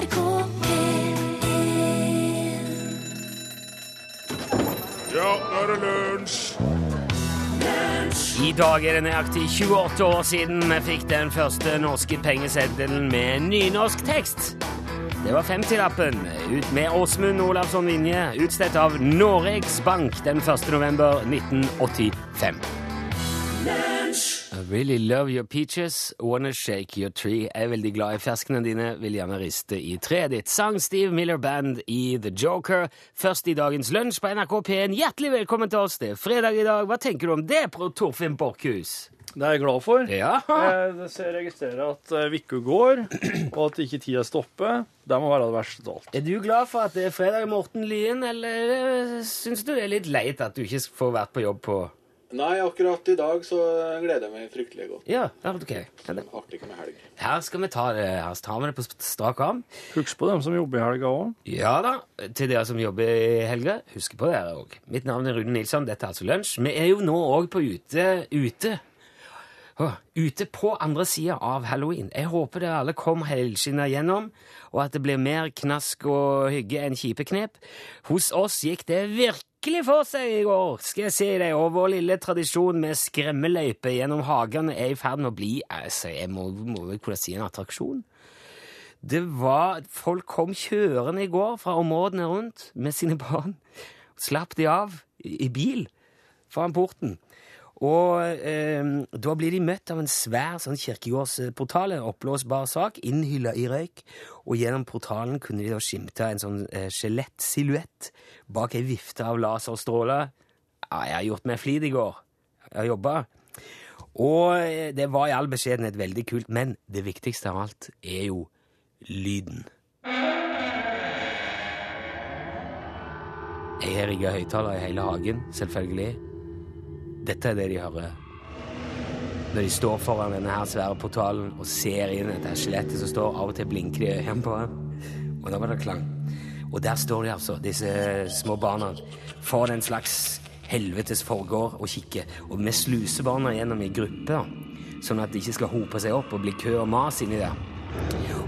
NRK P1 Ja, nå er det lunsj! I dag er det nøyaktig 28 år siden vi fikk den første norske pengeseddelen med nynorsk tekst. Det var 50-lappen ut med Åsmund Olavsson Vinje, utstedt av Noregs Bank den 1. november 1985. I really love your peaches, wanna shake your tree. Jeg er veldig glad i ferskene dine, vil gjerne riste i treet ditt. Sang Steve Miller Band i The Joker. Først i dagens lunsj på NRK P1. Hjertelig velkommen til oss. Det er fredag i dag. Hva tenker du om det, Torfinn Borchhus? Det er jeg glad for. Ja. Jeg ser- registrerer at eh, Vikku går, og at ikke tida stopper. Det må være det verste av alt. Er du glad for at det er fredag, Morten Lyen, eller eh, syns du det er litt leit at du ikke får vært på jobb på Nei, akkurat i dag så gleder jeg meg fryktelig godt. Ja, ok. Artig med helg. Her skal vi ta det, her tar vi det på strak arm. Husk på dem som jobber i helga òg. Ja da, til dere som jobber i helga, husk på dere òg. Mitt navn er Rune Nilsson, dette er altså Lunsj. Vi er jo nå òg på ute, ute. Åh, ute på andre sida av halloween. Jeg håper dere alle kom helskinna gjennom, og at det blir mer knask og hygge enn kjipe knep. Hos oss gikk det virkelig for seg i går, skal jeg si deg, og vår lille tradisjon med skremmeløype gjennom hagene er i ferd med å bli altså, jeg må, må vel kunne si en attraksjon. Det var Folk kom kjørende i går fra områdene rundt med sine barn. Slapp de av i, i bil foran porten. Og eh, da blir de møtt av en svær sånn kirkegårdsportal, en oppblåsbar sak, innhylla i røyk. Og gjennom portalen kunne de da skimte en sånn eh, bak ei vifte av laserstråler. Ja, jeg har gjort meg flid i går. Jeg har jobba. Og eh, det var i all beskjedenhet veldig kult, men det viktigste av alt er jo lyden. Jeg har rigga høyttaler i hele hagen, selvfølgelig. Dette er det de hører. Når de står foran denne her svære portalen og ser inn etter skjelettet som står, av og til blinker de øynene på ham. Og da var det klang. Og der står de altså, disse små barna, for en slags helvetes forgård og kikker. Og vi sluser barna gjennom i grupper, sånn at de ikke skal hope seg opp og bli kø og mas inni der.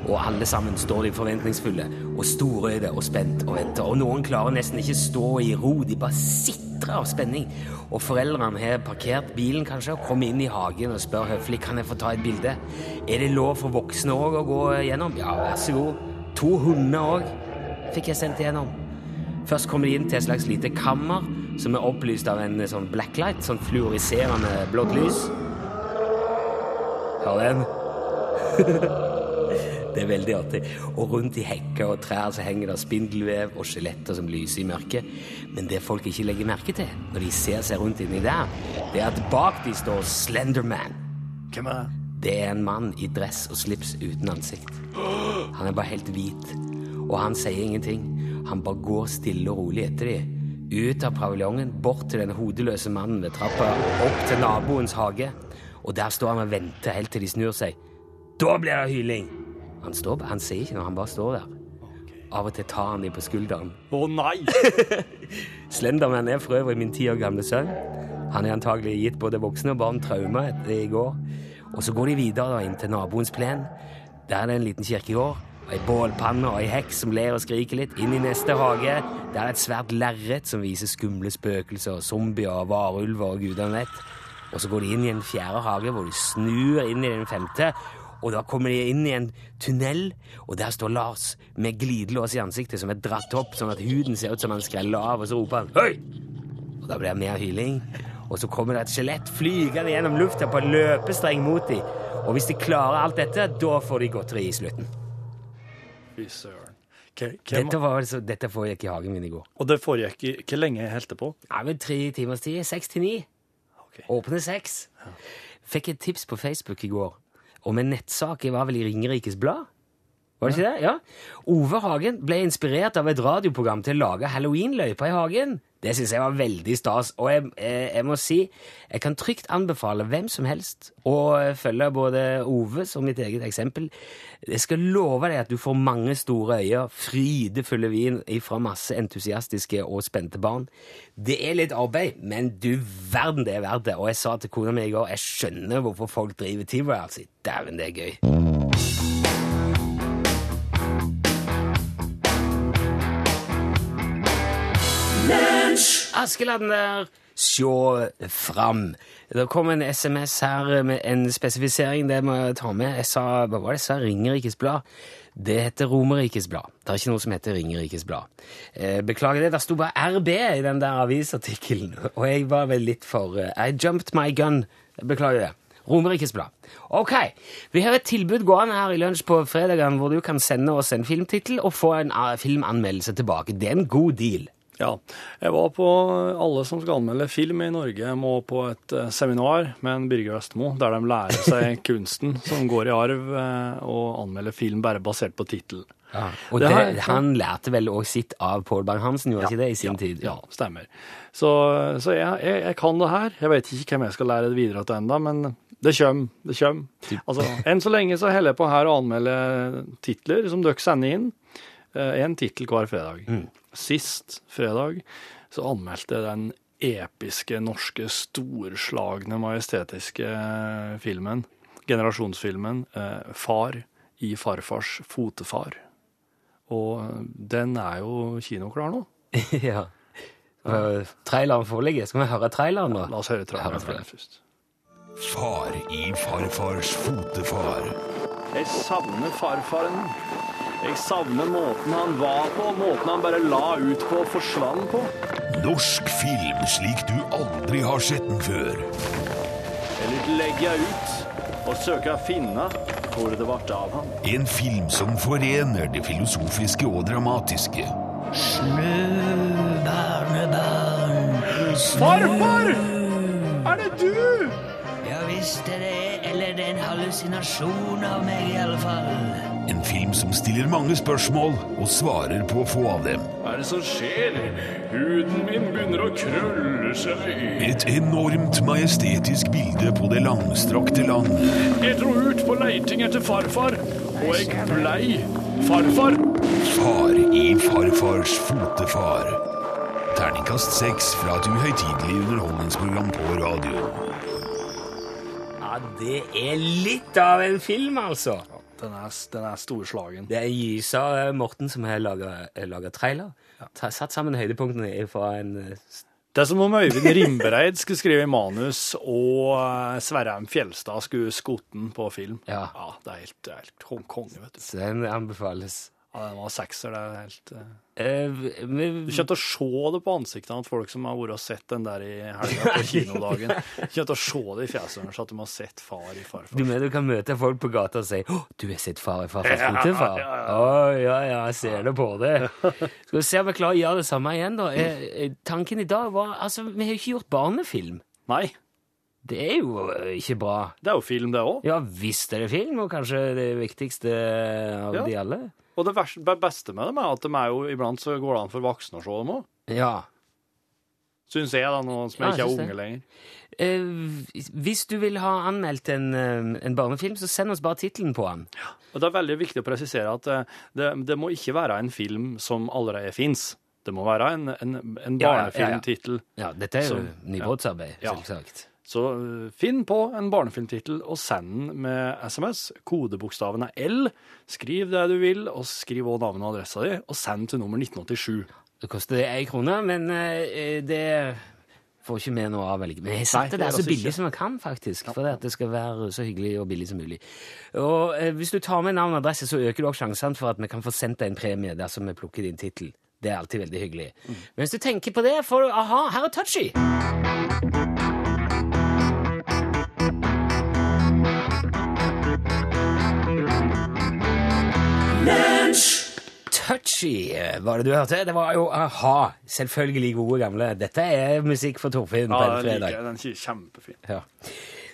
Og alle sammen står de forventningsfulle og storøyde og spent og venter. Og noen klarer nesten ikke stå i ro, de bare sitrer av spenning. Og foreldrene har parkert bilen kanskje og kommer inn i hagen og spør høflig kan jeg få ta et bilde. Er det lov for voksne òg å gå gjennom? Ja, vær så god. To hunder òg fikk jeg sendt igjennom. Først kommer de inn til et slags lite kammer som er opplyst av en sånn blacklight, sånn fluoriserende blått lys. Hør den? Det er veldig artig. Og rundt i hekker og trær så henger det spindelvev og skjeletter som lyser i mørket. Men det folk ikke legger merke til når de ser seg rundt inni der, det er at bak de står Slenderman. Hvem er det? Det er en mann i dress og slips uten ansikt. Han er bare helt hvit, og han sier ingenting. Han bare går stille og rolig etter de. Ut av paviljongen, bort til den hodeløse mannen ved trappa, opp til naboens hage. Og der står han og venter helt til de snur seg. Da blir det hyling! Han, står, han sier ikke noe, han bare står der. Av og til tar han dem på skulderen. Å nei! Slenderman er for øvrig min ti år gamle sønn. Han er antagelig gitt både voksne og barn traume etter i går. Og så går de videre da, inn til naboens plen. Der er det en liten kirkegård. Ei bålpanne og ei heks som ler og skriker litt. Inn i neste hage. Der er et svært lerret som viser skumle spøkelser, zombier, varulver og gudene vet. Og så går de inn i en fjerde hage hvor de snur inn i den femte. Og da kommer de inn i en tunnel, og der står Lars med glidelås i ansiktet som er dratt opp, sånn at huden ser ut som han skreller av, og så roper han 'Høy!' Og da blir det mer hyling. Og så kommer det et skjelett flygende gjennom lufta på en løpestreng mot dem. Og hvis de klarer alt dette, da får de godteri i slutten. Fy søren. Dette, altså, dette foregikk i hagen min i går. Og det foregikk i Hvor lenge holdt det på? Ja, men Tre timers tid. Seks til ni. Åpne seks. Fikk et tips på Facebook i går om en nettsak. Var vel i Ringerikes Blad? Var det ikke det? Ja. Ove Hagen ble inspirert av et radioprogram til å lage halloweenløypa i hagen. Det syns jeg var veldig stas. Og jeg, jeg, jeg må si jeg kan trygt anbefale hvem som helst å følge både Ove som mitt eget eksempel. Jeg skal love deg at du får mange store øyne, frydefulle vin fra masse entusiastiske og spente barn. Det er litt arbeid, men du verden det er verdt det. Og jeg sa til kona mi i går jeg skjønner hvorfor folk driver. Altså. Dæven, det er gøy. Askeladden der, sjå fram. Det kom en SMS her med en spesifisering, det må jeg ta med. Jeg sa, hva var det jeg sa? Ringerikes Blad. Det heter Romerikes Blad. Det er ikke noe som heter Ringerikes Blad. Eh, beklager det, det sto bare RB i den der avisartikkelen, og jeg var vel litt for eh, I jumped my gun. Beklager det. Romerikes Blad. Ok, vi har et tilbud gående her i lunsj på fredagen hvor du kan sende oss en filmtittel og få en eh, filmanmeldelse tilbake. Det er en god deal. Ja. Jeg var på Alle som skal anmelde film i Norge, må på et eh, seminar med en Birger Østmo, der de lærer seg kunsten som går i arv, eh, og anmelder film bare basert på tittel. Og Det det, han lærte vel også sitt av Pål Bang-Hansen, gjorde ikke det, i sin ja, tid? Ja, stemmer. Så, så jeg, jeg, jeg kan det her. Jeg vet ikke hvem jeg skal lære det videre til enda, men det kommer. Det kommer. Altså, enn så lenge så holder jeg på her å anmelde titler som dere sender inn. Én tittel hver fredag. Sist fredag så anmeldte jeg den episke, norske, storslagne, majestetiske filmen, generasjonsfilmen, eh, Far i farfars fotefar. Og den er jo kinoklar nå. ja. Uh, traileren foreligger. Skal vi høre traileren nå? La oss høre Høre traileren traileren. først. Far i farfars fotefar. Jeg savner farfaren. Jeg savner måten han var på, måten han bare la ut på og forsvant på. Norsk film slik du aldri har sett den før. Eller legger jeg ut og søker å finne hvor det ble av han. En film som forener det filosofiske og dramatiske. Snu, barnebarn, snu. Farfar! Er det du? Ja visst er det Eller det er en hallusinasjon av meg, i alle fall. En film som stiller mange spørsmål og svarer på få av dem. Hva er det som skjer? Huden min begynner å krølle seg. Et enormt majestetisk bilde på det langstrakte land. Jeg dro ut på leiting etter farfar, og jeg blei farfar. Far i farfars fotefar. Terningkast seks fra et uhøytidelig underholdningsprogram på radio. Ja, det er litt av en film, altså. Den er, den er storslagen. Det er Gysa eh, Morten som har laga trailer. Ta, satt sammen høydepunktene fra en eh, Det er som om Øyvind Rimbereid skulle skrive manus, og eh, Sverre M. Fjelstad skulle skutt den på film. Ja. det er helt, det er helt kong- konge, vet du. Så den anbefales. Ja, den var sekser, det er helt... eh. Eh, vi, Du kommer til å se det på ansiktene at folk som har vært og sett den der i helga på kinodagen, du kommer til å se det i fjeset deres at de har sett far i farfar. du mener du kan møte folk på gata og si 'Å, du har sett Far i farfars Ja, fotefar'? ja, ja. Å, ja, ja, jeg ser det på det. Skal vi se om vi klarer å gjøre det samme igjen, da. Eh, eh, tanken i dag var Altså, vi har jo ikke gjort barnefilm. Nei, Det er jo ikke bra. det er jo film, det òg. Ja visst er det film, og kanskje det viktigste av Ja. de alle. Og det beste med dem er at de er jo iblant så går det an for voksne å se dem òg. Ja. Syns jeg, da, nå som Ja, ikke er unge det. lenger. Eh, hvis du vil ha anmeldt en, eh, en barnefilm, så send oss bare tittelen på den. Og Det er veldig viktig å presisere at eh, det, det må ikke være en film som allerede fins. Det må være en, en, en Ja, ja, ja, ja. Ja, dette er jo Så- nybrottsarbeid, Ja. selvsagt. Så eh, finn på en barnefilmtittel og send den med SMS. Kodebokstaven er L. Skriv det du vil, og skriv også navnet og adressa di, og send til nummer 1987. Det koster ei krone, men eh, det får ikke vi noe av. Men jeg setter det det er så altså billig som jeg kan, faktisk. For at det skal være så hyggelig og billig som mulig. Og eh, hvis du tar med navn og adresse, så øker du også sjansene for at vi kan få sendt deg en premie dersom vi plukker din tittel. Det er alltid veldig hyggelig. Mm. Men hvis du tenker på det, får du aha, her er Touchy! Touchy eh, var det du hørte. Det var jo aha, selvfølgelig gode gamle. Dette er musikk for Torfinn på en fredag. Ja, Den er kjempefin. Ja.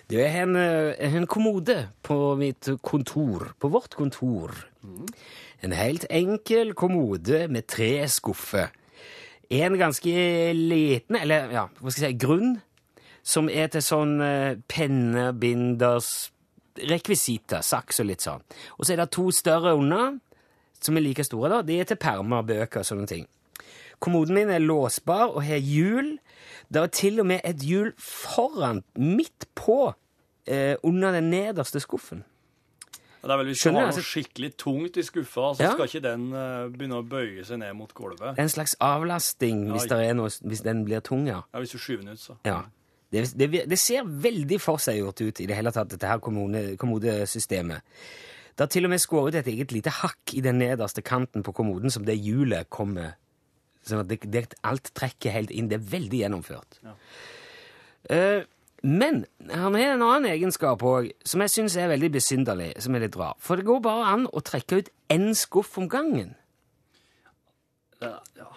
Det er en, eh, en kommode på mitt kontor, på vårt kontor. En helt enkel kommode med tre skuffer. En ganske liten, eller ja, hva skal jeg si, grunn, som er til sånn pennebinders penner, rekvisitter, saks og litt sånn. Og så er det to større under, som er like store, da. De er til permer, bøker og sånne ting. Kommoden min er låsbar og har hjul. Det er til og med et hjul foran, midt på, eh, under den nederste skuffen. Det er vel Hvis du har noe skikkelig tungt i skuffa, så Ja. skal ikke den uh, begynne å bøye seg ned mot gulvet. En slags avlasting hvis, Ja. noe, hvis den blir tung, ja. Ja, Hvis du skyver den ut, så. ja. Det, det, det ser veldig forseggjort ut i det hele tatt, dette her kommode- kommodesystemet. Det har til og med skåret et eget lite hakk i den nederste kanten på kommoden som det hjulet kommer Sånn at det, det, alt trekker helt inn. Det er veldig gjennomført. Eh, men han har en annen egenskap òg, som jeg syns er veldig besynderlig, som er litt rar. For det går bare an å trekke ut én skuff om gangen. Ja, ja.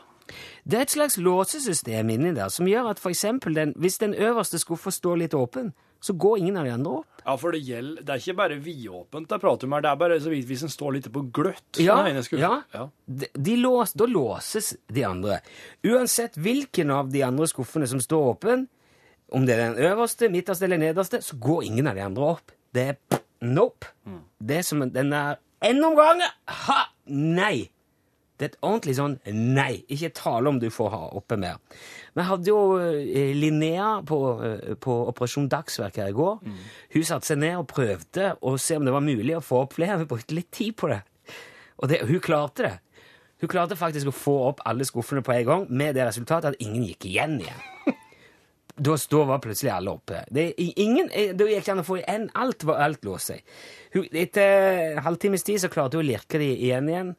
Det er et slags låsesystem inni der som gjør at for den, hvis den øverste skuffa står litt åpen, så går ingen av de andre opp. Ja, for det gjelder Det er ikke bare vidåpent jeg prater om her, det er bare så vidt hvis en står litt på gløtt. Ja, ja. ja. De, de lås, da låses de andre. Uansett hvilken av de andre skuffene som står åpen, om det er den øverste, midterste eller nederste, så går ingen av de andre opp. Det er nope. Det er som den der En omgang! Ha! Nei! Det er et ordentlig sånn nei. Ikke tale om du får ha oppe mer. Vi hadde jo eh, Linnea på, eh, på Operasjon Dagsverk her i går. Hun satte seg ned og prøvde å se om det var mulig å få opp flere. Hun brukte litt tid på det. Og det, hun klarte det. Hun klarte faktisk å få opp alle skuffene på en gang, med det resultatet at ingen gikk igjen igjen. Da, da var plutselig alle oppe. Det, ingen, eh, da gikk det an å få igjen alt, var alt låst seg. Hun, etter halvtimes tid så klarte hun å lirke de igjen igjen,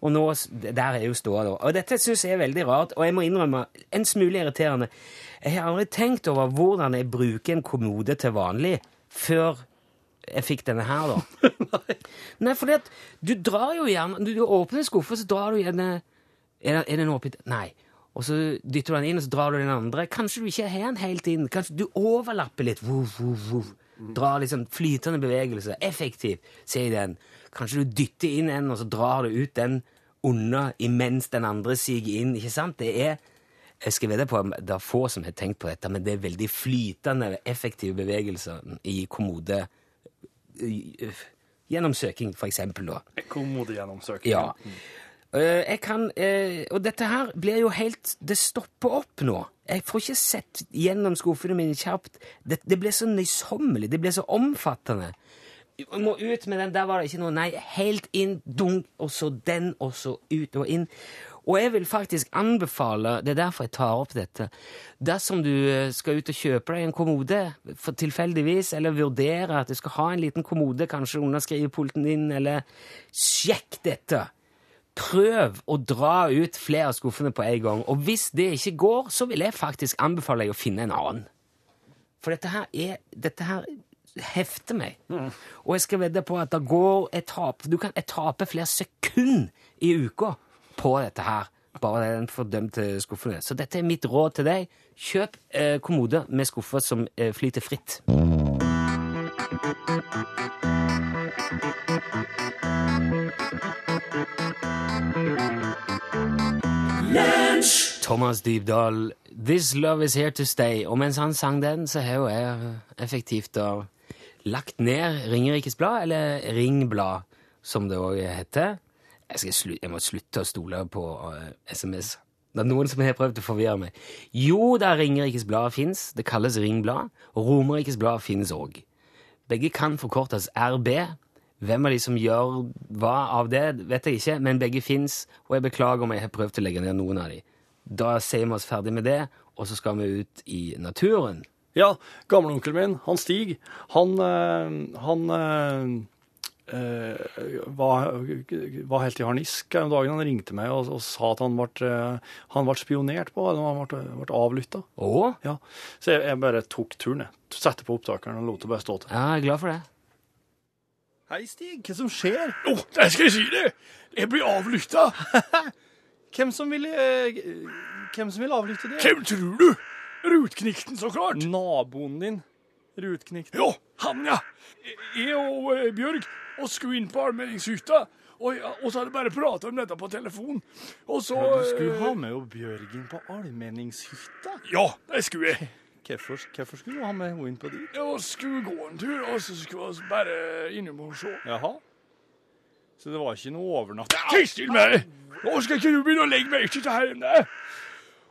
og nå, der er jo ståa da. Og dette synes jeg er veldig rart, og jeg må innrømme, en smule irriterende. Jeg har aldri tenkt over hvordan jeg bruker en kommode til vanlig, før jeg fikk denne her, da. Nei, fordi at du drar jo gjerne Du, du åpner skuffa, så drar du gjerne Er, den- er den åpen? Nei. Og så dytter du den inn, og så drar du den andre. Kanskje du ikke har den helt inn. Kanskje du overlapper litt. Vuv, vuv, vuv. Drar liksom flytende bevegelse. Effektiv, sier den. Kanskje du dytter inn en, og så drar du ut den unna imens den andre siger inn. Ikke sant? Det er jeg skal vedde på det er få som har tenkt på dette, men det er veldig flytende, effektive bevegelser i kommode gjennomsøking, for eksempel, da. Kommodegjennomsøking. Ja. Eh, jeg kan eh, Og dette her blir jo helt Det stopper opp nå. Jeg får ikke sett gjennom skuffene mine kjapt. Det, det blir så nøysommelig. Det blir så omfattende. Må ut med den. Der var det ikke noe. Nei, helt inn, dunk, og så den, og så ut og inn. Og jeg vil faktisk anbefale, det er derfor jeg tar opp dette, dersom du eh, skal ut og kjøpe deg en kommode for tilfeldigvis, eller vurdere at du skal ha en liten kommode kanskje under skrivepulten din, eller sjekk dette. Prøv å dra ut flere av skuffene på en gang, og hvis det ikke går, så vil jeg faktisk anbefale deg å finne en annen. For dette her er Dette her hefter meg. Og jeg skal vedde på at det går jeg taper, Du kan jeg taper flere sekunder i uka på dette her. Bare den fordømte skuffene. Så dette er mitt råd til deg. Kjøp eh, kommode med skuffer som eh, flyter fritt. Thomas Dybdahl, 'This Love Is Here To Stay'. Og mens han sang den, så har jo jeg effektivt da lagt ned Ringerikes Blad, eller Ringblad, som det òg heter. Jeg, jeg må slutte å stole på uh, SMS. Det er noen som har prøvd å forvirre meg. Jo da, Ringerikes Blad fins. Det kalles Ringblad. Og Romerikes Blad finnes òg. Begge kan forkortes RB. Hvem av de som gjør hva av det, vet jeg ikke, men begge fins, og jeg beklager om jeg har prøvd å legge ned noen av de. Da sier vi oss ferdig med det, og så skal vi ut i naturen. Ja, gamleonkelen min, han Stig, han, eh, han eh, eh, var, var helt i harnisk her om dagen. Han ringte meg og, og sa at han ble, eh, han ble spionert på, han ble, ble avlytta. Oh. Ja. Så jeg, jeg bare tok turen, jeg. Satte på opptakeren og lot det bare stå til. Ja, jeg er glad for det. Hei, Stig. Hva som skjer? Å, der skal jeg si det! Jeg blir avlytta! Hvem som vil, eh, hvem som vil avlytte det? Hvem tror du? Rutknikten, så klart! Naboen din. Rutknikten? Ja, han, ja. Jeg og eh, Bjørg og skulle inn på allmenningshytta. Og, ja, og så hadde jeg bare prata om dette på telefon. Og så Du skulle eh, ha med jo Bjørgen på allmenningshytta. Ja, det skulle jeg. Hvorfor, hvorfor skulle du ha med henne inn på dit? Jeg skulle gå en tur, og så skulle vi bare innom og se. Jaha. Så det var ikke noe overnatting? Tiss til meg! Nå skal ikke du begynne å legge merke til her inne.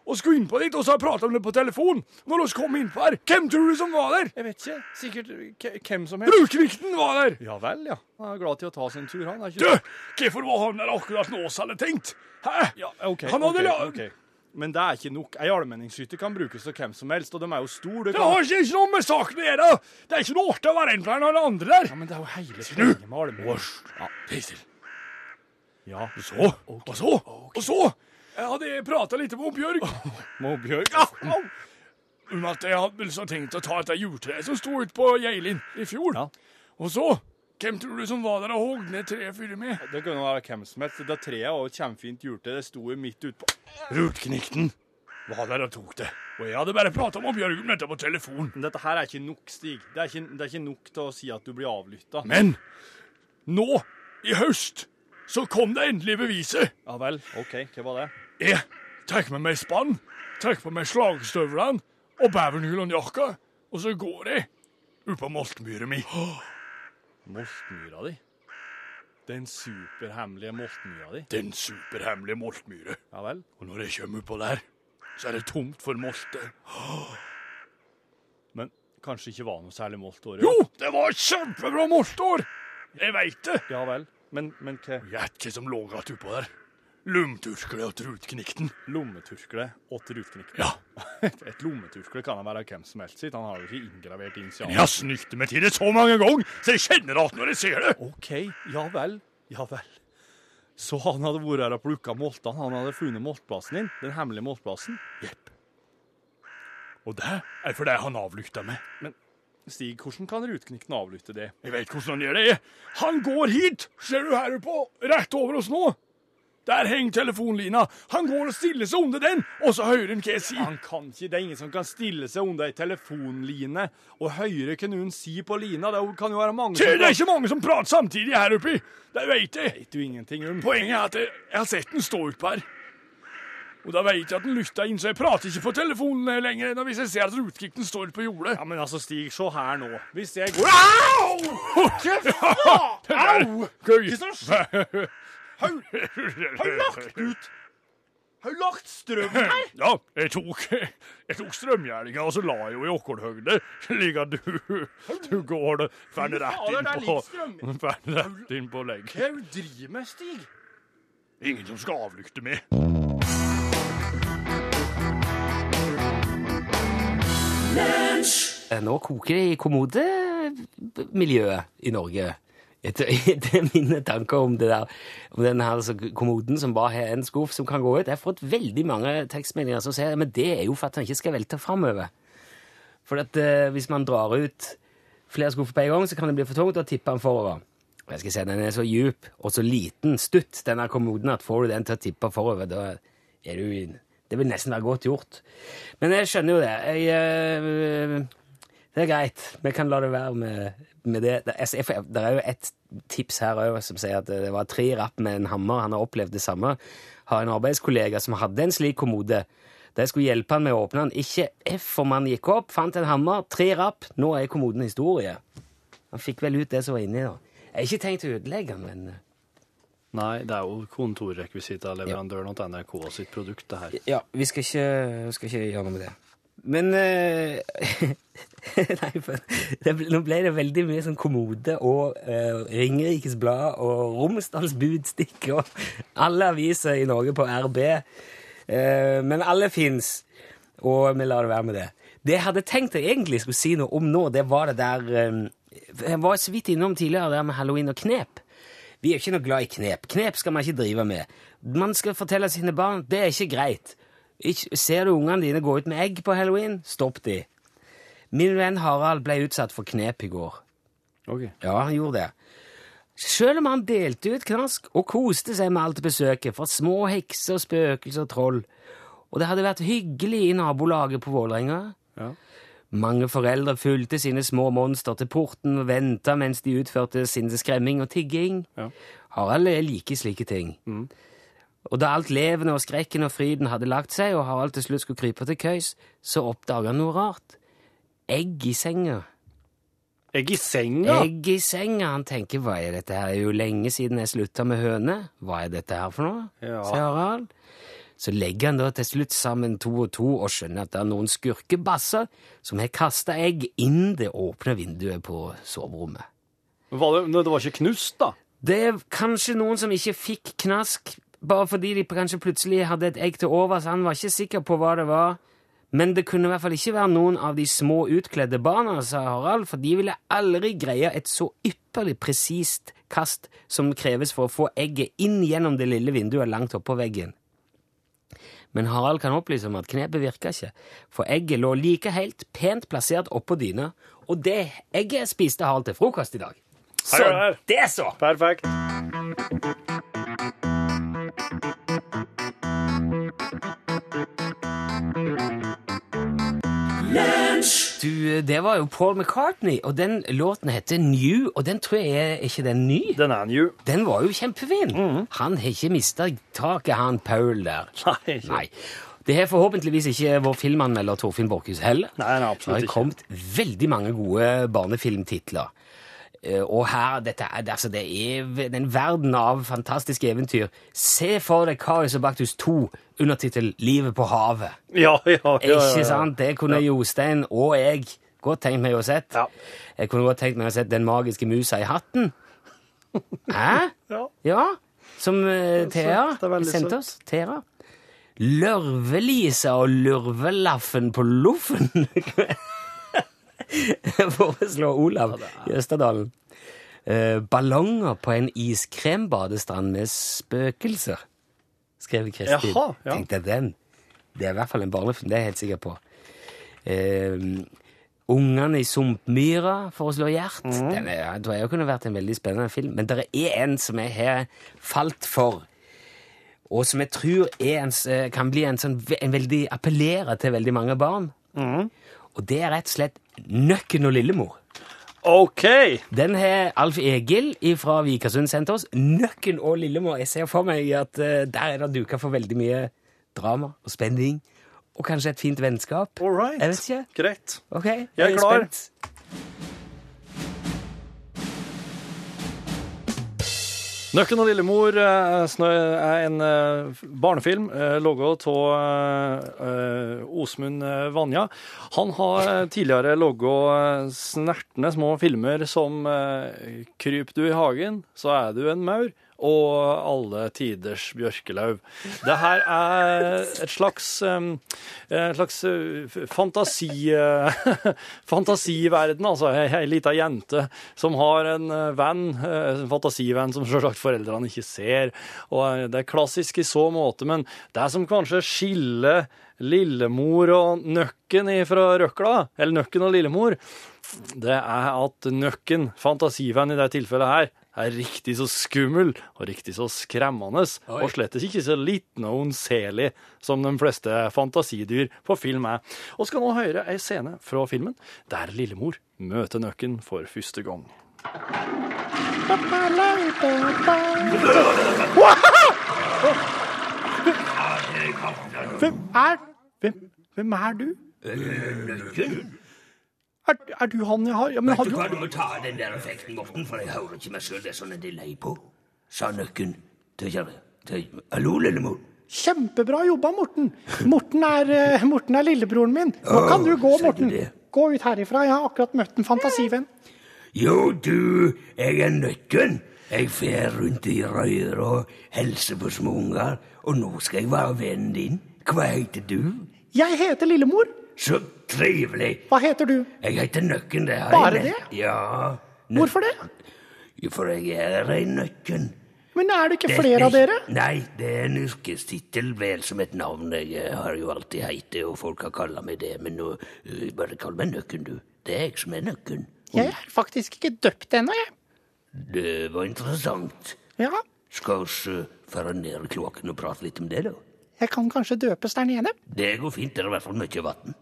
Og skulle inn på dit, og så har jeg prata om det på telefon. Når vi kom innpå her, hvem tror du som var der? Jeg vet ikke. Sikkert hvem som helst. Rukvikten var der! Ja vel, ja. Han er glad til å ta sin tur, han. er ikke Du, hvorfor var han der akkurat nå, så hadde tenkt? Hæ? Ja, ok. Han hadde ok, okay. ok. Men det er ikke nok. Ei allmenningshytte kan brukes av hvem som helst, og de er jo store. Det Det har ikke ikke noe med saken å gjøre! Det er ikke noe artig å være en blant alle andre der. Ja, men det er jo hele poenget med allmenningshytte. Ja, Tistel. Ja. Så, og så, og så jeg hadde prata litt med Bjørg Med Bjørg om at jeg hadde liksom tenkt å ta et juletreet som sto ute på Geilin i fjor. Ja. Og så Hvem tror du som var der og hogg ned treet før med? Det kunne være hvem som helst. Det treet var et kjempefint juletre. Det sto jo midt utpå. Rutknikten var der og tok det. Og jeg hadde bare prata med Bjørg om dette på telefon. Dette her er ikke nok, Stig. Det er ikke, det er ikke nok til å si at du blir avlytta. Men nå, i høst, så kom det endelig beviset. Ja vel. OK, hva var det? Jeg tar med meg spann, tar på meg slagstøvlene og bevernylonjakka, og så går jeg oppå på moltmyra mi. Moltmyra di? Den superhemmelige moltmyra di? Den superhemmelige moltmyra. Ja vel. Og når jeg kommer oppå der, så er det tomt for molter. Men kanskje ikke var noe særlig moltår? Jo, det var et kjempebra moltår! Jeg veit det. Ja vel. Men, men hva? Gjett hva som lå igjen oppå der. Lumturskle og trutknikten. Lommetørkle og trutknikk. Ja, Et lommetørkle kan han være hvem som helst sitt. Han har jo ikke inngravert initialer. jeg har snytt meg til det så mange ganger, så jeg kjenner det igjen når jeg ser det. OK, ja vel. Ja vel. Så han hadde vært her og plukka moltene. Han hadde funnet moltplassen din? Den hemmelige moltplassen? Jepp. Og det er fordi han avlykta meg. Men Stig, hvordan kan rutknikten avlytte det? Jeg vet hvordan han gjør det. Han går hit, ser du her oppe? rett over oss nå. Der henger telefonlina. Han går og stiller seg under den, og så hører han hva jeg sier. Han kan ikke, Det er ingen som kan stille seg under ei telefonline og høre hva noen sier på lina. Det kan jo være mange som det er ikke mange som prater samtidig her oppi. Det vet jeg. vet du ingenting om. Poenget er at jeg, jeg har sett den stå utpå her. Og da vet jeg at den lytter inn, så jeg prater ikke på telefonen lenger enn hvis jeg ser at rutkikten står på jordet. Ja, men altså, Stig, se her nå. Hvis jeg går Au! Au! Gøy. Har du lagt ut Har du lagt strøm her? Ja, jeg tok, jeg tok strømgjerninga, og så la jeg jo i okkolhøgde, slik at du, du går det ferdig rett inn på, litt rett inn på legg. Hva er det du driver med, Stig? Ingen som skal avlykte meg. Nå koker det i kommodemiljøet i Norge. Etter, etter mine tanker om det der, om den her altså, kommoden som bare har en skuff som kan gå ut. Jeg har fått veldig mange tekstmeldinger som sier men det er jo for at den ikke skal velte framover. For at eh, hvis man drar ut flere skuffer på en gang, så kan det bli for tungt å tippe den forover. Jeg skal si, Den er så djup og så liten stutt, denne kommoden, at får du den til å tippe forover, da er du Det vil nesten være godt gjort. Men jeg skjønner jo det. Jeg, eh, det er greit. Vi kan la det være med, med det. Det er, jo et tips her òg som sier at det var tre rapp med en hammer. Han har opplevd det samme. Har en arbeidskollega som hadde en slik kommode. De skulle hjelpe han med å åpne den, ikke F om han gikk opp, fant en hammer, tre rapp, nå er kommoden historie. Han fikk vel ut det som var inni, da. Jeg har ikke tenkt å ødelegge den, men eh, Nei, det er jo kontorrekvisitt av leverandøren til NRK sitt produkt, det her. Ja, vi skal ikke, vi skal ikke gjøre noe med det. Men uh, Nei, for det, nå ble det veldig mye sånn kommode og uh, Ringerikes Blad og Romsdals Budstikk og alle aviser i Norge på RB. Uh, men alle fins, og vi lar det være med det. Det jeg hadde tenkt jeg egentlig skulle si noe om nå, det var det der um, Jeg var så vidt innom tidligere det med halloween og knep. Vi er ikke noe glad i knep. Knep skal man ikke drive med. Man skal fortelle sine barn det er ikke greit. Ser du ungene dine gå ut med egg på halloween, stopp de. Min venn Harald ble utsatt for knep i går. Ok. Ja, han gjorde det. Selv om han delte ut knask og koste seg med alt besøket, fra små hekser, spøkelser og troll. Og det hadde vært hyggelig i nabolaget på Vålerenga. Ja. Mange foreldre fulgte sine små monster til porten og venta mens de utførte sin skremming og tigging. Ja. Harald liker slike ting. Og da alt levende og skrekken og fryden hadde lagt seg, og Harald til slutt skulle krype til køys, så oppdaga han noe rart. Egg i senga. Egg i senga? Egg i senga. Han tenker hva er dette her? Det er jo lenge siden jeg slutta med høne. Hva er dette her for noe? Ja. sier Harald. Så legger han da til slutt sammen to og to og skjønner at det er noen skurkebasser som har kasta egg inn det åpne vinduet på soverommet. Var det, det var ikke knust, da? Det er kanskje noen som ikke fikk knask, bare fordi de kanskje plutselig hadde et egg til overs. Han var ikke sikker på hva det var. Men det kunne i hvert fall ikke være noen av de små utkledde barna, sa Harald, for de ville aldri greie et så ypperlig presist kast som kreves for å få egget inn gjennom det lille vinduet langt oppå veggen. Men Harald kan opplyse om at knepet virka ikke, for egget lå like helt pent plassert oppå dyna, og det egget spiste Harald til frokost i dag. Så Her er det her. det så! Perfekt. Du, det var jo Paul McCartney, og den låten heter New, og den tror jeg er ikke den ny. Den er new. Den var jo kjempefin. Mm. Han har ikke mista taket, han Paul der. Nei. Nei. Det har forhåpentligvis ikke vår filmanmelder Torfinn Borchhus heller. Nei, nei, Det absolutt har ikke. kommet veldig mange gode barnefilmtitler. Eh, Og her, dette er, det- altså, det er en verden av fantastiske eventyr. Se for deg Karius og Baktus 2 undertittel Livet på havet. Ja, ja, ja. ja. Ikke sant? Det kunne Jostein og jeg godt tenkt meg å sett. Ja. Jeg kunne godt tenkt meg å sett Den magiske musa i hatten. Hæ? Ja. Ja, som uh, Thea sendte oss. Thea. Lørvelisa og lurvelaffen på loffen. Foreslår Olav i Østerdalen. Uh, ballonger på en iskrembadestrand med spøkelser, skrev Kristin. Jaha, ja. Tenkte jeg den. Det er i hvert fall en barnefilm, det er jeg helt sikker på. Uh, Ungene i sumpmyra foreslår Gjert. Mm. Den er, jeg tror jeg kunne vært en veldig spennende film. Men det er en som jeg har falt for, og som jeg tror en, eh, kan bli en sånn en veldig appellerer til veldig mange barn. Mm. Og det er rett og slett Nøkken og Lillemor. OK! Den har Alf Egil fra Vikersund sendt oss. Nøkken og Lillemor. Jeg ser for meg at eh, der er det duka for veldig mye drama og spenning. Og kanskje et fint vennskap. All right. Jeg vet ikke. Greit. Ok, Jeg er klar. spent. Nøkken og Lillemor eh, er en eh, barnefilm uh, laget av eh, Osmund eh, Vanja. Han har eh, tidligere laget snertne små filmer som 'Kryp du i hagen, så er du en maur' og 'Alle tiders bjørkelaug. Det her er et slags, et slags eh, fantasi, eh, fantasiverden, altså ei, lita jente som har en eh, venn, en fantasivenn som selvsagt foreldrene ikke ser. Og det er klassisk i så måte, men det som kanskje skiller Lillemor og Nøkken fra Røkla, eller Nøkken og Lillemor, det er at Nøkken, fantasivenn i det tilfellet her, er riktig så skummel og riktig så skremmende, og slett ikke så liten og ondselig som de fleste fantasidyr på film er. Og skal nå høre ei scene fra filmen der Lillemor møter Nøkken for første gang. Hvem er Hvem, hvem er du? Er, er du han jeg har ja, men Vet du hva, du må ta av den der effekten, Morten, for jeg hører ikke meg sjøl. Det er sånn en delay på. Sa nøkken til til Hallo, Lillemor. Kjempebra jobba, Morten. Morten er, eh, Morten er lillebroren min. Nå kan du gå, sier du Morten. det? Gå ut herifra. Jeg har akkurat møtt en fantasivenn. Jo, du, jeg er nøkken. Jeg fer rundt i røyra og hilser på små unger. Og nå skal jeg være vennen din. Hva heter du? Jeg heter Lillemor. Så trivelig. Hva heter du? Jeg heter Nøkken. Det har Bare jeg nevnt. Ja. Nøkken. Hvorfor det? For jeg er ei nøkken. Men er det ikke Det- flere av dere? Nei, det er en yrkestittel vel som et navn. Jeg eh, har jo alltid heit det, og folk har kalla meg det. Men nå, eh, bare kall meg Nøkken, du. Det er jeg som er Nøkken. Jeg er faktisk ikke døpt ennå, jeg. Det var interessant. Ja, Skal vi uh, fare ned i kloakken og prate litt om det, da? jeg kan kanskje døpes der nede. Det går fint. Det er i hvert fall mye vann.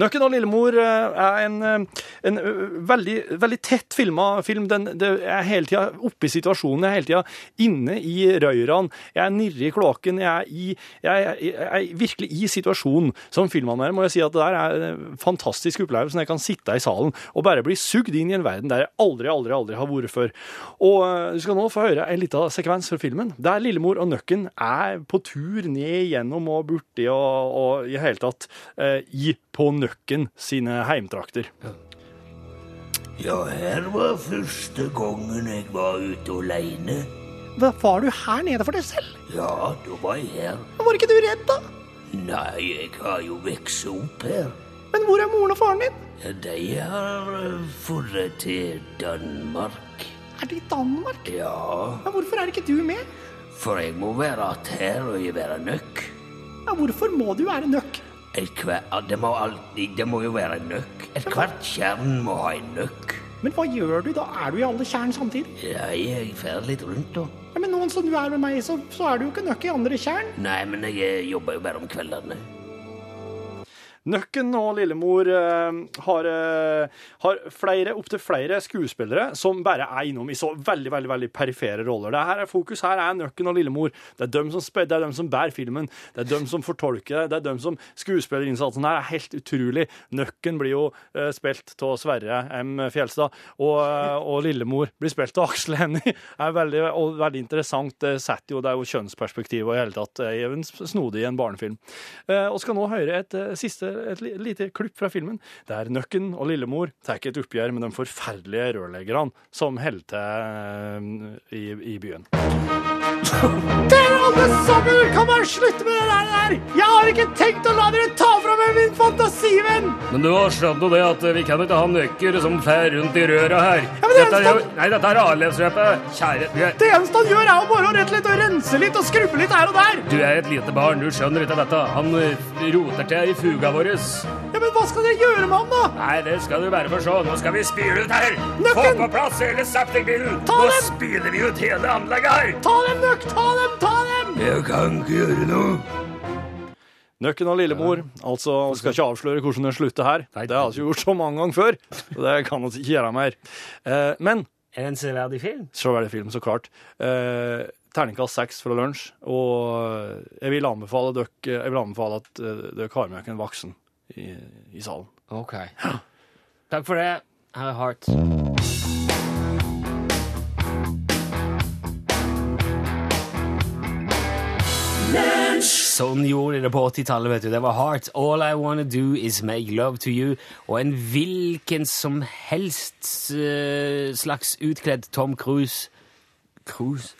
Nøkken og Lillemor eh, er en, eh, en veldig, veldig tett filma film. Den, det er hele tida oppe i situasjonen. Jeg er hele tida inne i røyrene. Jeg er nirre i kloakken. Jeg jeg, jeg er virkelig i situasjonen. Som filmanmelder må jeg si at det der er en fantastisk opplevelse når jeg kan sitte i salen og bare bli sugd inn i en verden der jeg aldri, aldri, aldri har vært før. Og du skal nå få høre en liten sekvens fra filmen der Lillemor og Nøkken er på tur ned gjennom og borti og, og i hele tatt eh, i på Nøkken sine heimtrakter. Ja, her var første gangen jeg var ute alene. Var du her nede for deg selv? Ja, da var jeg her. Var ikke du redd, da? Nei, jeg har jo vokst opp her. Men hvor er moren og faren din? Ja, De har eh, dratt til Danmark. Er de i Danmark? Ja, Ja, hvorfor er ikke du med? for jeg må være att her og jeg være nøkk. Ja, hvorfor må du være nøkk? Det må alltid, det må jo være en nøkk. Ethvert tjern må ha en nøkk. Men hva gjør du? Da er du i alle tjern samtidig. Ja, jeg fer litt rundt da. Ja, men noen som du er med meg, så, så er du jo ikke nøkk i andre tjern. Nei, men jeg eh, jobber jo bare om kveldene. Nøkken og Lillemor eh, har, eh, har flere, opptil flere skuespillere som bare er innom i så veldig veldig, veldig perifere roller. Det her er Fokus her er Nøkken og Lillemor. Det er dem som, det er dem som bærer filmen. Det er dem som fortolker det. Det er dem som Skuespillerinnsatsen her er helt utrolig. Nøkken blir jo eh, spilt av Sverre M. Fjelstad, og, og Lillemor blir spilt av Aksel Hennie. veldig, veldig interessant. Det setter jo, det er jo kjønnsperspektiv og i hele tatt snodig i en barnefilm. Og skal nå høre et siste et lite klipp fra filmen, der Nøkken og Lillemor tar et oppgjør med de forferdelige rørleggerne som holder til eh, i, i byen. Dere alle sammen kan bare slutte med det der! Jeg har ikke tenkt å la dere ta fra meg min fantasivenn! Men du har skjønt jo det at vi kan ikke ha nøkker som fer rundt i røra her. men det dette er nei, dette er avløpsløpet. Kjære, er, Det eneste han gjør, er å bare rett litt og rense litt og skrubbe litt her og der. du er et lite barn, du skjønner ikke dette. Han eh, roter til i fuga vår. Men hva skal dere gjøre med ham, da? Nei, det skal du bare få se. Nå skal vi spyle ut her. Få Nøkken! på plass hele septikbilen. Ta Nå dem. spyler vi ut hele anlegget her. Ta dem, Nøkk! Ta dem! Ta dem! Jeg kan ikke gjøre noe. Nøkken og Lillemor. Altså, vi skal ikke avsløre hvordan det slutter her. Nei. Det har vi ikke gjort så mange ganger før. Og det kan vi ikke gjøre mer. Eh, men Er det en severdig film? er film, så klart. Eh, terningkast seks fra lunsj. Og jeg vil anbefale dere, jeg vil anbefale at eh, dere har med dere en voksen i, i salen. Ok. Takk for det. Her er Heart. Sånn gjorde de det på 80-tallet, vet du. Det var Heart. All I Wanna Do Is Make Love To You. Og en hvilken som helst uh, slags utkledd Tom Cruise Cruise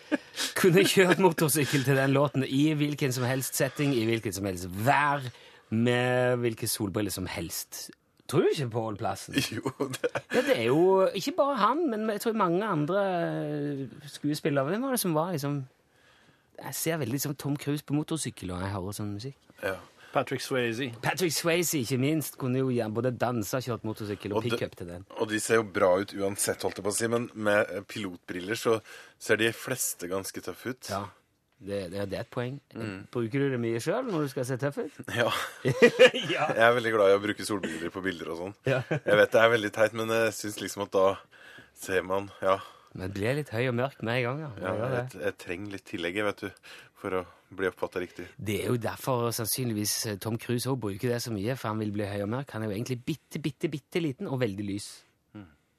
kunne kjørt motorsykkel til den låten i hvilken som helst setting, i hvilket som helst vær, med hvilke solbriller som helst. Tror du ikke Pål Plassen? Jo, det Ja, det er jo ikke bare han, men jeg tror mange andre eh, skuespillere. Hvem var det som var liksom Jeg ser veldig som Tom Cruise på motorsykkel og jeg hører sånn musikk. ja. Patrick Swayze. Patrick Swayze, ikke minst, kunne jo både danse kjørt motorsykkel og Og pickup til den. Og de ser jo bra ut uansett, holdt jeg på å si, men med pilotbriller så ser de fleste ganske tøffe ut. Ja, det, det, det er et poeng. Bruker du det mye sjøl når du skal se tøff ut? Ja. ja. Jeg er veldig glad i å bruke solbriller på bilder og sånn. Ja. Jeg vet det er veldig teit, men jeg syns liksom at da ser man Ja, Men blir litt høy og mørk med en gang, ja. ja jeg, jeg, jeg trenger litt tillegg, vet du, for å bli oppfatta riktig. Det er jo derfor sannsynligvis eh, Tom Cruise òg bruker det så mye, for han vil bli høy og mørk. Han er jo egentlig bitte, bitte, bitte liten og veldig lys.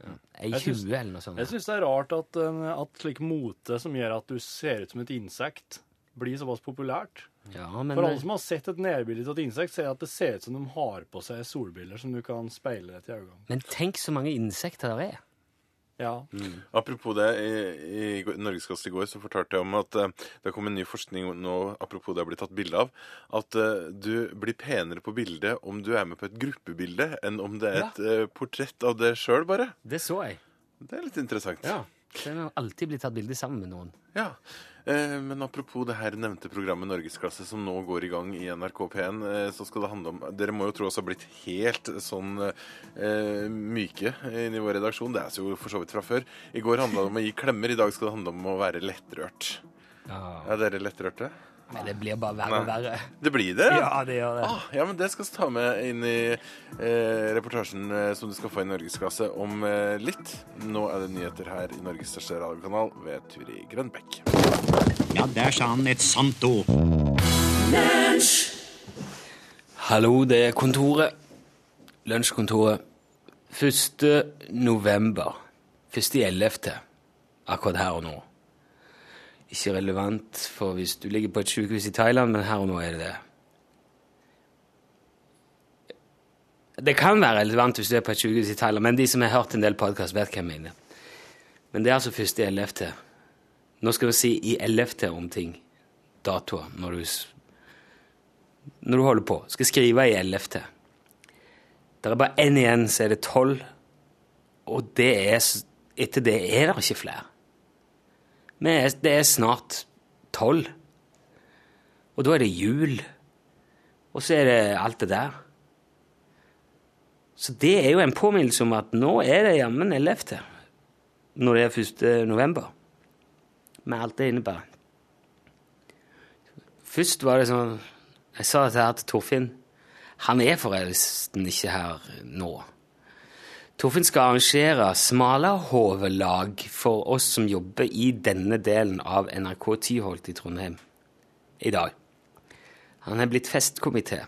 Ja. Ei Jeg syns- 20 eller noe sånt. Jeg syns det er rart at, at slik mote som gjør at du ser ut som et insekt, blir såpass populært. Ja, men For alle som har sett et nærbilde av et insekt, ser at det ser ut som de har på seg solbriller som du kan speile til øynene. Men tenk så mange insekter det er. Ja. Apropos det, i, i Norgesklasse i går så fortalte jeg om at uh, det kom en ny forskning nå, apropos det har blitt tatt bilde av, at uh, du blir penere på bildet om du er med på et gruppebilde, enn om det er et uh, portrett av deg sjøl, bare. Det så jeg. Det er litt interessant. Ja. Det har alltid blitt tatt bilde sammen med noen. Ja, eh, men apropos det her nevnte programmet Norgesklasse som nå går i gang i NRK P1, eh, så skal det handle om Dere må jo tro oss har blitt helt sånn eh, myke inni vår redaksjon. Det er jo for så vidt fra før. I går handla det om å gi klemmer, i dag skal det handle om å være lettrørt. Ja. Er dere lettrørte? Men det blir bare verre og verre. Det blir det? Ja, det gjør det. Ah, ja, men det skal vi ta med inn i eh, reportasjen eh, som du skal få i Norgesklasse om eh, litt. Nå er det nyheter her i Norges største radiokanal ved Turi Grønbekk. Ja, der sa han et sant ord. Hallo, det er kontoret. Lunsjkontoret. 1. november. 1. i 11. Akkurat her og nå. Ikke relevant for hvis du ligger på et sykehus i Thailand, men her og nå er det det. Det kan være relevant hvis du er på et sykehus i Thailand, men de som har hørt en del podkast, vet hva jeg mener. Men det er altså 1. i 11. Nå skal vi si i 11. om ting. Datoer. Når du, når du holder på. Skal skrive i 11. Det er bare én igjen, så er det 12. Og det er, etter det er det ikke flere. Men det er snart 12. Og da er det jul. Og så er det alt det der. Så det er jo en påminnelse om at nå er det jammen 11. Når det er 1. november. Med alt det innebærer. Først var det sånn Jeg sa dette her til Torfinn. Han er forresten ikke her nå. Torfinn skal arrangere Smalahovelag for oss som jobber i denne delen av NRK Tyholt i Trondheim i dag. Han er blitt festkomité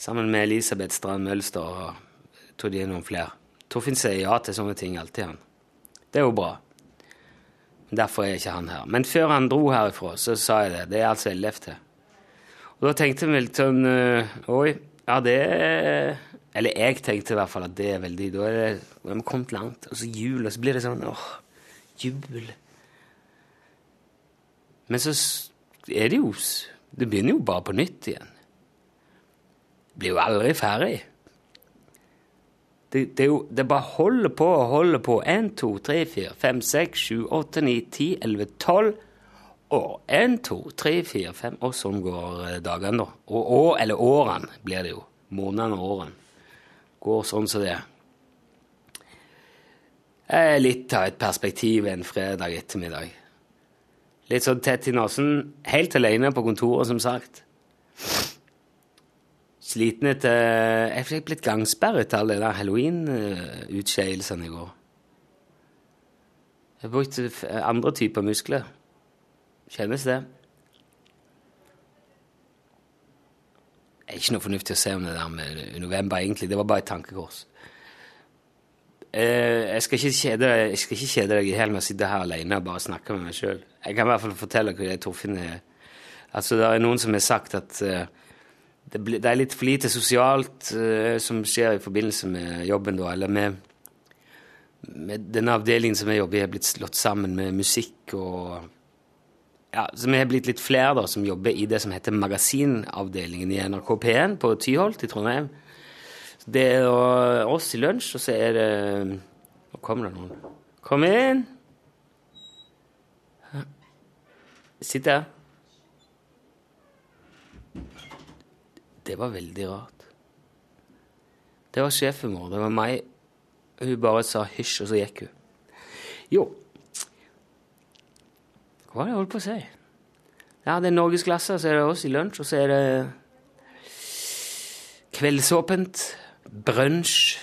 sammen med Elisabeth Strand Mølster og de er noen flere. Torfinn sier ja til sånne ting alltid, han. Det er jo bra. Derfor er ikke han her. Men før han dro herifra, så sa jeg det. Det er altså 11. Og da tenkte vi litt sånn øh, Oi, ja, det er Eller jeg tenkte i hvert fall at det er veldig Da er det, da har vi kommet langt. Og så jul, og så blir det sånn åh, jul. Men så er det jo Det begynner jo bare på nytt igjen. Blir jo aldri ferdig. Det, det, jo, det bare holder på og holder på. 1, 2, 3, 4, 5, 6, 7, 8, 9, 10, 11, 12 år. 1, 2, 3, 4, 5 Og sånn går eh, dagene, da. Og, år, eller årene blir det jo. Månedene og årene. Går sånn som det. er Litt av et perspektiv en fredag ettermiddag. Litt sånn tett i nesen. Helt alene på kontoret, som sagt. Sliten etter Jeg fikk blitt gangsperret til alle de halloween-utskeielsene i går. Jeg brukte brukt andre typer muskler. Kjennes det? Det er ikke noe fornuftig å si om det der med november, egentlig. Det var bare et tankekors. Eh, jeg, skal ikke kjede, jeg skal ikke kjede deg i hjel med å sitte her alene og bare snakke med meg sjøl. Jeg kan i hvert fall fortelle hva det Torfinn er. Altså, det er noen som har sagt at eh, det er litt for lite sosialt eh, som skjer i forbindelse med jobben, da, eller med, med denne avdelingen som jeg jobber i, er blitt slått sammen med musikk og ja, så vi har blitt litt flere da, som jobber i det som heter magasinavdelingen i NRK P1 på Tyholt i Trondheim. Så Det er oss i lunsj, og så er det Nå kommer det noen. Kom inn! Sitt her. Det var veldig rart. Det var sjefen vår. Det var meg. Hun bare sa hysj, og så gikk hun. Jo, hva var det jeg holdt på å si? Ja, det er norgesklasse, så er det oss i lunsj, og så er det kveldsåpent, brunsj,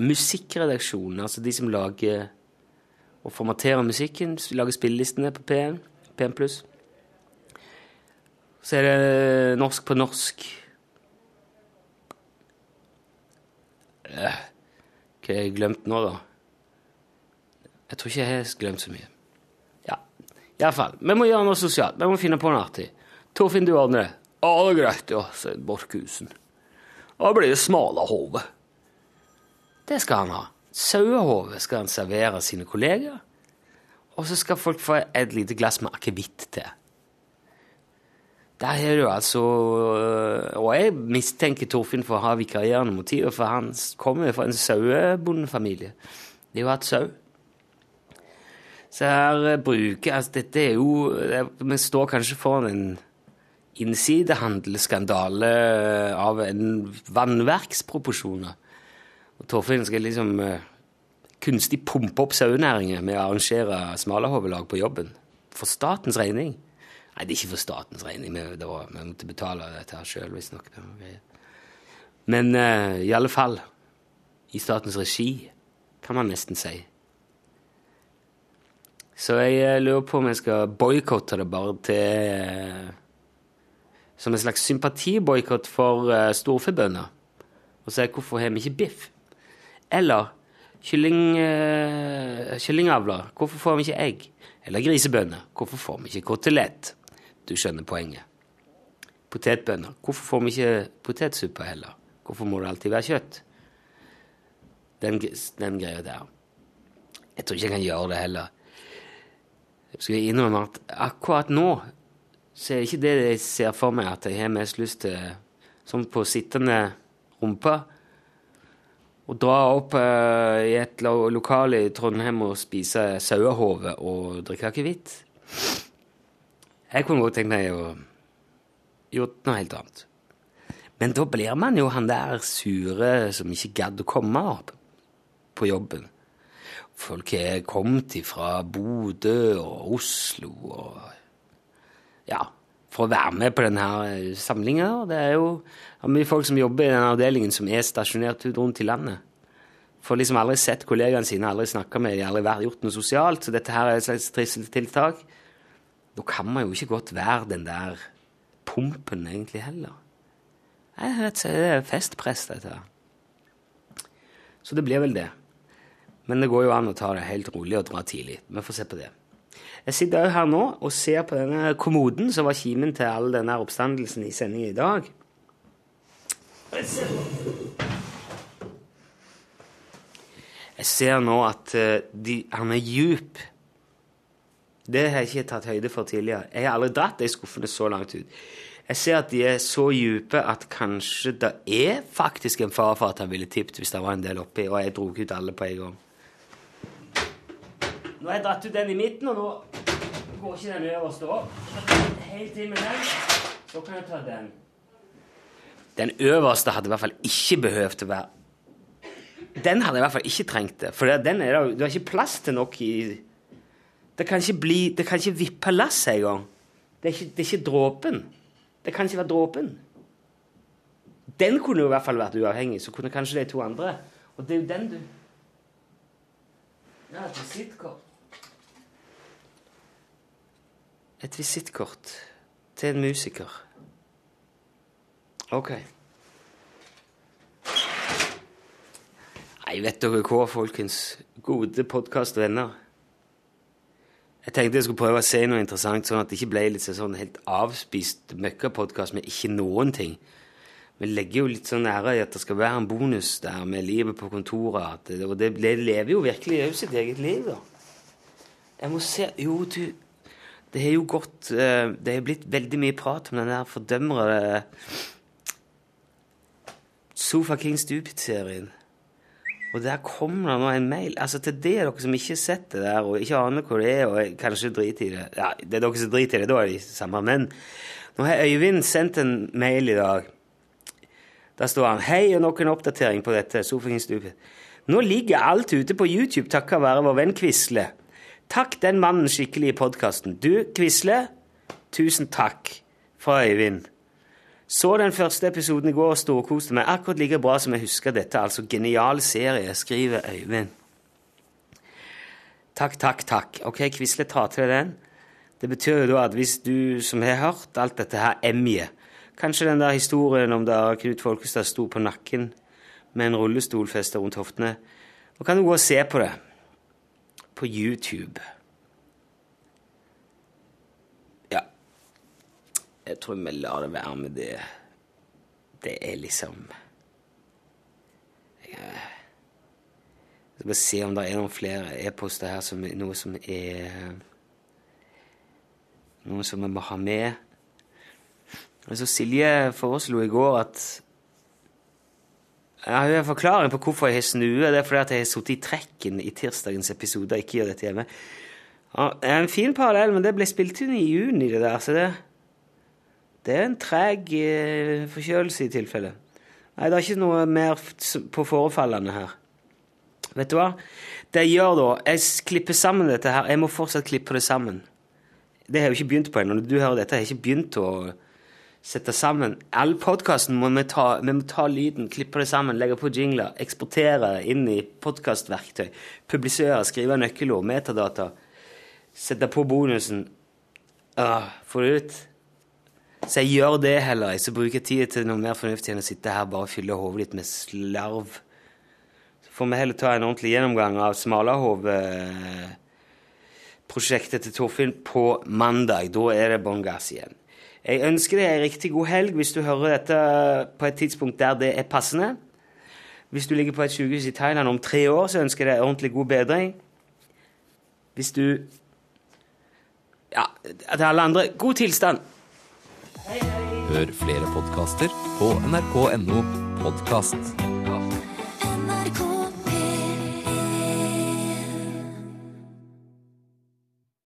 musikkredaksjonen, altså de som lager og formaterer musikken, lager spillelistene på P1, P1+. Så er det norsk på norsk. Eh, Hva har jeg glemt nå, da? Jeg tror ikke jeg har glemt så mye. Iallfall. Vi må gjøre noe sosialt. Vi må finne på noe artig. Torfinn, du ordner det. Ja, det er greit, ja, sier Borchhusen. Da blir det smalahove. Det skal han ha. Sauehove skal han servere sine kolleger. Og så skal folk få et lite glass med akevitt til. Der er det jo altså Og jeg mistenker Torfinn for å ha vikarierende motiver, for han kommer jo fra en sauebondefamilie. De har hatt sau. Så her eh, bruker altså Dette er jo det- Vi står kanskje foran en innsidehandelsskandale av en vannverksproporsjoner. Og Torfinn skal liksom eh, kunstig pumpe opp sauenæringen med å arrangere smalahovelag på jobben. For statens regning. Nei, det er ikke for statens regning. Vi, var, vi måtte betale dette her sjøl, visstnok. Men uh, i alle fall i statens regi, kan man nesten si. Så jeg eh, lurer på om jeg skal boikotte det bare til eh, Som en slags sympatiboikott for uh, storfebønder. Og si hvorfor har vi ikke biff? Eller kylling, kyllingavler. Hvorfor får vi ikke egg? Eller grisebønder. Hvorfor får vi ikke kotelett? Du skjønner poenget. Potetbønner. Hvorfor får vi ikke potetsuppe heller? Hvorfor må det alltid være kjøtt? Den, den greia der. Jeg tror ikke jeg kan gjøre det heller. Jeg skal innrømme at akkurat nå så er det ikke det jeg ser for meg at jeg har mest lyst til sånn på sittende rumpe. Å dra opp eh, i et lo lokal i Trondheim og spise sauehove og drikke akevitt. Jeg kunne godt tenkt meg å gjort noe helt annet. Men da blir man jo han der sure som ikke gadd å komme opp på jobben. Folk er kommet fra Bodø og Oslo og Ja, for å være med på denne samlinga. Det er jo mye folk som jobber i den avdelingen, som er stasjonert ut rundt i landet. Får liksom aldri sett kollegaene sine, aldri snakka med dem, aldri gjort noe sosialt. Så dette her er et slags trivselstiltak. Da kan man jo ikke godt være den der pumpen egentlig heller. Jeg vet ikke, Det er festpress, dette. Så det blir vel det. Men det går jo an å ta det helt rolig og dra tidlig. Vi får se på det. Jeg sitter òg her nå og ser på denne kommoden som var kimen til all denne oppstandelsen i sendingen i dag. Jeg ser nå at eh, de, han er djup. Det har jeg ikke tatt høyde for tidligere. Jeg har aldri dratt de skuffene så langt ut. Jeg ser at de er så dype at kanskje det er faktisk en fare for at han ville tippet hvis det var en del oppi, og jeg dro ut alle på en gang. Nå har jeg dratt ut den i midten, og nå går ikke den øverste opp. Helt inn med den. Så kan jeg ta den. Den øverste hadde i hvert fall ikke behøvd å være Den hadde i hvert fall ikke trengt det. For den er, det- du har ikke plass til nok i Det kan ikke bli Det kan ikke vippe lasset engang. Det, det er ikke dråpen. Det kan ikke være dråpen. Den kunne jo i hvert fall vært uavhengig. Så kunne kanskje de to andre. Og det er jo den du Ja, et visittkort. Et visittkort til en musiker. Ok. Nei, vet dere hva, folkens? Gode podkastvenner. Jeg tenkte jeg skulle prøve å si noe interessant, sånn at det ikke ble litt sånn helt avspist møkkapodkast med ikke noen ting. Vi legger jo litt sånn ære i at det skal være en bonus der med livet på kontoret. Og det lever jo virkelig òg sitt eget liv, da. Jeg må se Jo, du Det har jo gått eh, Det har blitt veldig mye prat om den der fordømrede Sofa King Stupid-serien. Og der kommer det nå en mail. Altså Til det dere som ikke har sett det der, og ikke aner hvor det er, og kanskje driter i det Ja, det er dere som driter i det, da er de samme. Men nå har Øyvind sendt en mail i dag. Der står han 'Hei, og nok en oppdatering på dette.' Sofa King Stupid. Nå ligger alt ute på YouTube takket være vår venn Quisle. Takk den mannen skikkelig i podkasten. Du, Quisle, tusen takk fra Øyvind. Så den første episoden i går og storkoste meg akkurat like bra som jeg husker dette. Altså genial serie, skriver Øyvind. Takk, takk, takk. Ok, Quisle tar til den. Det betyr jo da at hvis du som har hørt alt dette her emjer kanskje den der historien om da Knut Folkestad sto på nakken med en rullestol festet rundt hoftene, Nå kan du gå og se på det på YouTube. Ja. Jeg tror vi lar det være med det. Det er liksom Jeg skal bare se om det er noen flere e-poster her som noe som er Noe som vi må ha med. Altså, Silje foreslo i går at ja, har har en forklaring på hvorfor jeg har snue. Det er fordi at jeg har sittet i trekken i tirsdagens episode og ikke gjør dette hjemme. Ja, det er en fin parallell, men det ble spilt inn i juni, det der, så det Det er en treg eh, forkjølelse i tilfelle. Nei, det er ikke noe mer på forefallende her. Vet du hva? Det jeg gjør da Jeg klipper sammen dette her. Jeg må fortsatt klippe det sammen. Det har jeg jo ikke begynt på ennå. Du hører dette, jeg har jeg ikke begynt å sette sammen. All podkasten vi vi må ta lyden, klippe det sammen, legge på jingler, eksportere inn i podkastverktøy, publisere, skrive nøkkelord, metadata, sette på bonusen, uh, få det ut. Så jeg gjør det heller, så bruker jeg tid til noe mer fornuftig enn å sitte her og fylle hodet ditt med slarv. Så får vi heller ta en ordentlig gjennomgang av Smalahove-prosjektet til Torfinn på mandag. Da er det bånn gass igjen. Jeg ønsker deg ei riktig god helg hvis du hører dette på et tidspunkt der det er passende. Hvis du ligger på et sykehus i Thailand om tre år, så ønsker jeg deg ordentlig god bedring. Hvis du Ja, til alle andre god tilstand. Hør flere podkaster på nrk.no podkast.